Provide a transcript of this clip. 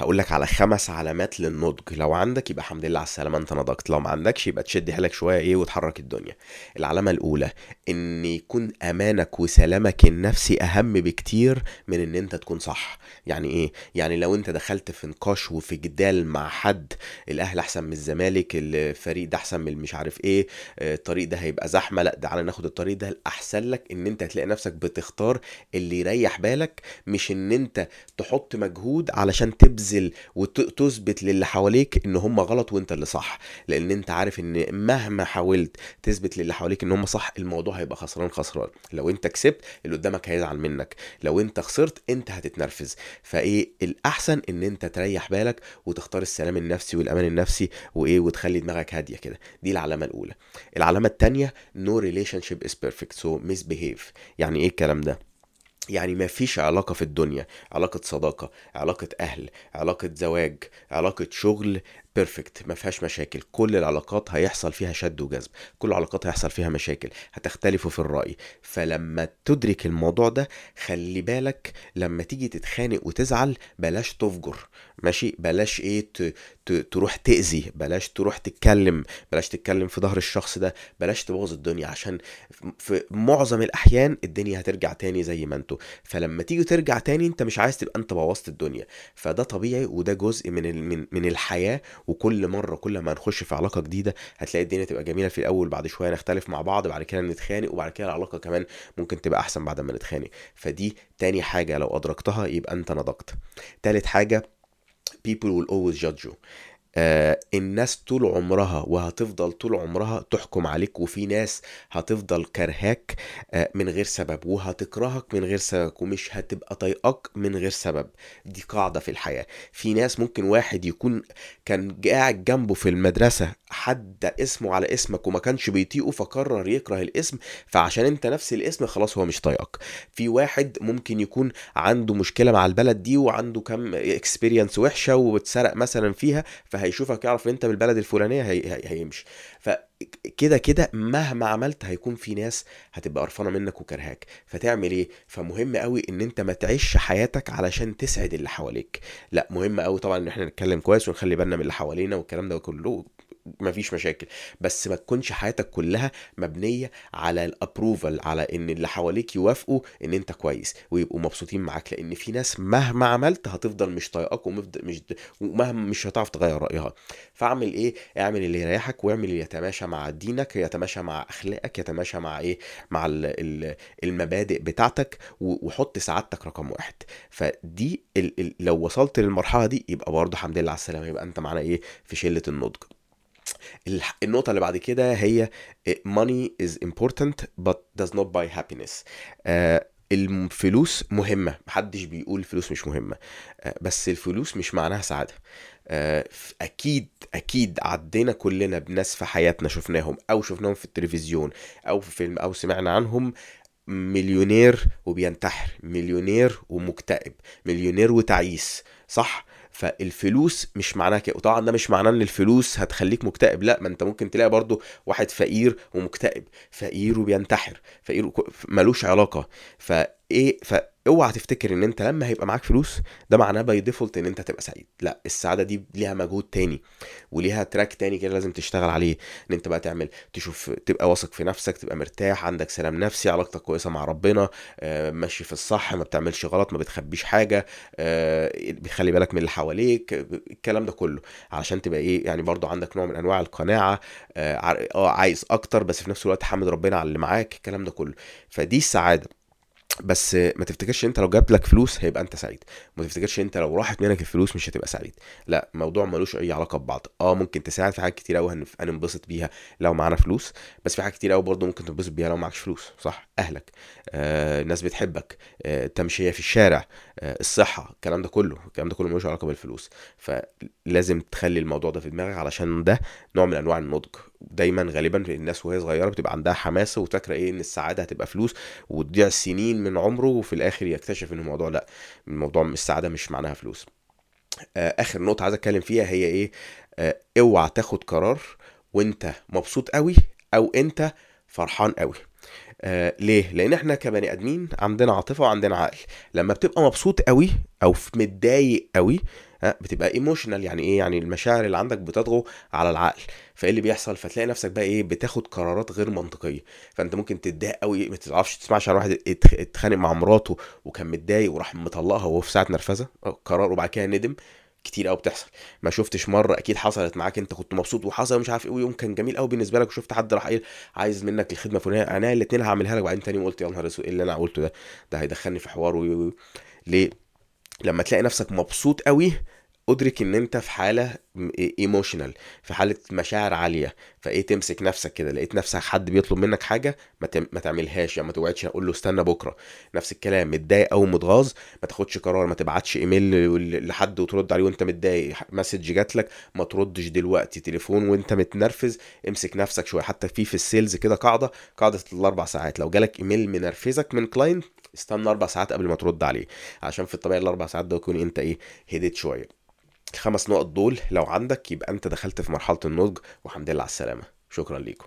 هقول لك على خمس علامات للنضج. لو عندك يبقى الحمد لله على السلامة انت نضجت. لو ما عندكش يبقى تشد حيلك شوية إيه وتحرك الدنيا. العلامة الأولى إن يكون أمانك وسلامك النفسي أهم بكتير من إن أنت تكون صح. يعني إيه؟ يعني لو أنت دخلت في نقاش وفي جدال مع حد الأهل أحسن من الزمالك الفريق ده أحسن من مش عارف إيه آه، الطريق ده هيبقى زحمة لأ تعالى ناخد الطريق ده. الاحسن لك إن أنت هتلاقي نفسك بتختار اللي يريح بالك مش إن أنت تحط مجهود علشان تبذل وتثبت للي حواليك إن هم غلط وأنت اللي صح. لأن أنت عارف إن مهما حاولت تثبت للي حواليك إن هم صح الموضوع هيبقى خسران خسران. لو أنت كسبت اللي قدامك هيزعل منك. لو أنت خسرت أنت هتتنرفز. فإيه الأحسن إن أنت تريح بالك وتختار السلام النفسي والأمان النفسي وإيه وتخلي دماغك هادية كده. دي العلامة الأولى. العلامة الثانية no relationship is perfect. So misbehave. يعني إيه الكلام ده؟ يعني ما فيش علاقة في الدنيا علاقة صداقة علاقة أهل علاقة زواج علاقة شغل بيرفكت ما فيهاش مشاكل. كل العلاقات هيحصل فيها شد وجذب. كل العلاقات هيحصل فيها مشاكل. هتختلفوا في الرأي. فلما تدرك الموضوع ده خلي بالك لما تيجي تتخانق وتزعل بلاش تفجر. ماشي؟ بلاش إيه ت... ت... تروح تأذي. بلاش تروح تتكلم. بلاش تتكلم في ظهر الشخص ده. بلاش تبوظ الدنيا. عشان في معظم الأحيان الدنيا هترجع تاني زي ما أنتوا. فلما تيجي ترجع تاني انت مش عايز تبقى انت بوظت الدنيا. فده طبيعي وده جزء من ال... من من الحياة وكل مرة كل ما نخش في علاقة جديدة هتلاقي الدنيا تبقى جميلة في الأول بعد شوية نختلف مع بعض بعد كده نتخانق وبعد كده العلاقة كمان ممكن تبقى أحسن بعد ما نتخانق. فدي تاني حاجة لو أدركتها يبقى أنت نضجت. تالت حاجة people will always judge you. آه الناس طول عمرها وهتفضل طول عمرها تحكم عليك وفي ناس هتفضل كرهاك آه من غير سبب وهتكرهك من غير سبب ومش هتبقى طايقك من غير سبب. دي قاعدة في الحياة. في ناس ممكن واحد يكون كان قاعد جنبه في المدرسة حد اسمه على اسمك وما كانش بيطيقه فقرر يكره الاسم فعشان انت نفس الاسم خلاص هو مش طايقك. في واحد ممكن يكون عنده مشكلة مع البلد دي وعنده كم اكسبيرينس وحشة واتسرق مثلا فيها فهيشوفك يعرف أنت من البلد الفلانية هي... هي... هيمشي. فكده كده مهما عملت هيكون في ناس هتبقى قرفانة منك وكرهاك فتعمل إيه؟ فمهم قوي إن أنت ما تعيش حياتك علشان تسعد اللي حواليك. لأ مهم قوي طبعا إن إحنا نتكلم كويس ونخلي بالنا من اللي حوالينا والكلام ده كله. مفيش مشاكل. بس ما تكونش حياتك كلها مبنية على الابروفال على إن اللي حواليك يوافقوا إن أنت كويس ويبقوا مبسوطين معاك. لأن في ناس مهما عملت هتفضل مش طايقاك ومش ومهما مش هتعرف تغير رأيها. فاعمل إيه؟ اعمل اللي يريحك واعمل اللي يتماشى مع دينك يتماشى مع أخلاقك يتماشى مع إيه؟ مع ال ال المبادئ بتاعتك وحط سعادتك رقم واحد. فدي لو وصلت للمرحلة دي يبقى برضه الحمد لله على السلامة. يبقى أنت معانا إيه؟ في شلة النضج. النقطة اللي بعد كده هي money is important but does not buy happiness. آه الفلوس مهمة. محدش بيقول الفلوس مش مهمة. آه بس الفلوس مش معناها سعادة. آه أكيد أكيد عدينا كلنا بناس في حياتنا شفناهم أو شفناهم في التلفزيون أو في فيلم أو سمعنا عنهم مليونير وبينتحر مليونير ومكتئب مليونير وتعيس صح؟ فالفلوس مش معناها كده. وطبعا ده مش معناه إن الفلوس هتخليك مكتئب لا ما أنت ممكن تلاقي برضو واحد فقير ومكتئب. فقير وبينتحر فقير ملوش علاقة. فإيه اوعى تفتكر ان انت لما هيبقى معاك فلوس ده معناه by default ان انت تبقى سعيد. لا السعادة دي ليها مجهود تاني وليها track تاني كده لازم تشتغل عليه. ان انت بقى تعمل تشوف تبقى واثق في نفسك تبقى مرتاح عندك سلام نفسي علاقتك كويسة مع ربنا آه، ماشي في الصح ما بتعملش غلط ما بتخبيش حاجة آه، بتخلي بالك من اللي حواليك الكلام ده كله. علشان تبقى إيه يعني برضو عندك نوع من انواع القناعة آه, آه، عايز أكتر بس في نفس الوقت حمد ربنا على اللي معاك الكلام ده كله. فدي السعادة. بس ما تفتكرش انت لو جاب لك فلوس هيبقى انت سعيد. ما تفتكرش انت لو راحت منك الفلوس مش هتبقى سعيد. لا الموضوع ملوش أي علاقة ببعض. آه ممكن تساعد في حاجات كتير قوي هننبسط بيها لو معانا فلوس بس في حاجات كتير قوي برضه ممكن تنبسط بيها لو معكش فلوس صح؟ أهلك آه ناس بتحبك آه تمشية في الشارع آه الصحة الكلام ده كله. الكلام ده كله ملوش علاقة بالفلوس. فلازم تخلي الموضوع ده في دماغك علشان ده نوع من أنواع النضج دايما غالبا الناس وهي صغيرة بتبقى عندها حماسه وفاكرة إيه إن السعادة هتبقى فلوس وتضيع سنين من عمره وفي الآخر يكتشف إن الموضوع لأ الموضوع السعادة مش معناها فلوس. آه، آخر نقطة عايز أتكلم فيها هي إيه؟ آه، اوعى تاخد قرار وأنت مبسوط قوي أو أنت فرحان قوي آه ليه؟ لأن إحنا كبني آدمين عندنا عاطفة وعندنا عقل. لما بتبقى مبسوط قوي أو متضايق قوي بتبقى ايموشنال يعني إيه؟ يعني المشاعر اللي عندك بتطغو على العقل. فإيه اللي بيحصل؟ فتلاقي نفسك بقى إيه؟ بتاخد قرارات غير منطقية. فأنت ممكن تتضايق قوي ما تعرفش تسمعش عن واحد اتخ- اتخانق مع مراته وكان متضايق وراح مطلقها وهو في ساعة نرفزة قرار وبعد كده ندم. كتير قوي بتحصل. ما شفتش مرة أكيد حصلت معاك أنت كنت مبسوط وحصل مش عارف إيه ويوم كان جميل قوي بالنسبة لك وشفت حد راح قايل عايز منك الخدمة الفلانية أنا الاثنين هعملها لك. وبعدين تاني قلت يا نهار أسود إيه اللي أنا قلته ده؟ ده هيدخلني في حوار ليه؟ لما تلاقي نفسك مبسوط قوي ادرك ان انت في حالة ايموشنال في حالة مشاعر عالية. فايه تمسك نفسك كده لقيت نفسك حد بيطلب منك حاجة ما, تم... ما تعملهاش يعني ما توعدش أقول له استنى بكرة. نفس الكلام متضايق أو متغاظ ما تاخدش قرار ما تبعتش ايميل لحد وترد عليه وانت متضايق. message جات لك ما تردش دلوقتي تليفون وانت متنرفز امسك نفسك شوية. حتى في في ال sales كده قاعدة قاعدة الاربع ساعات. لو جالك ايميل منرفزك من client استنى أربع ساعات قبل ما ترد عليه عشان في الطبيعي الأربع ساعات ده يكون أنت إيه هديت شوية. الخمس نقط دول لو عندك يبقى أنت دخلت في مرحلة النضج والحمد لله على السلامة. شكرا ليكم.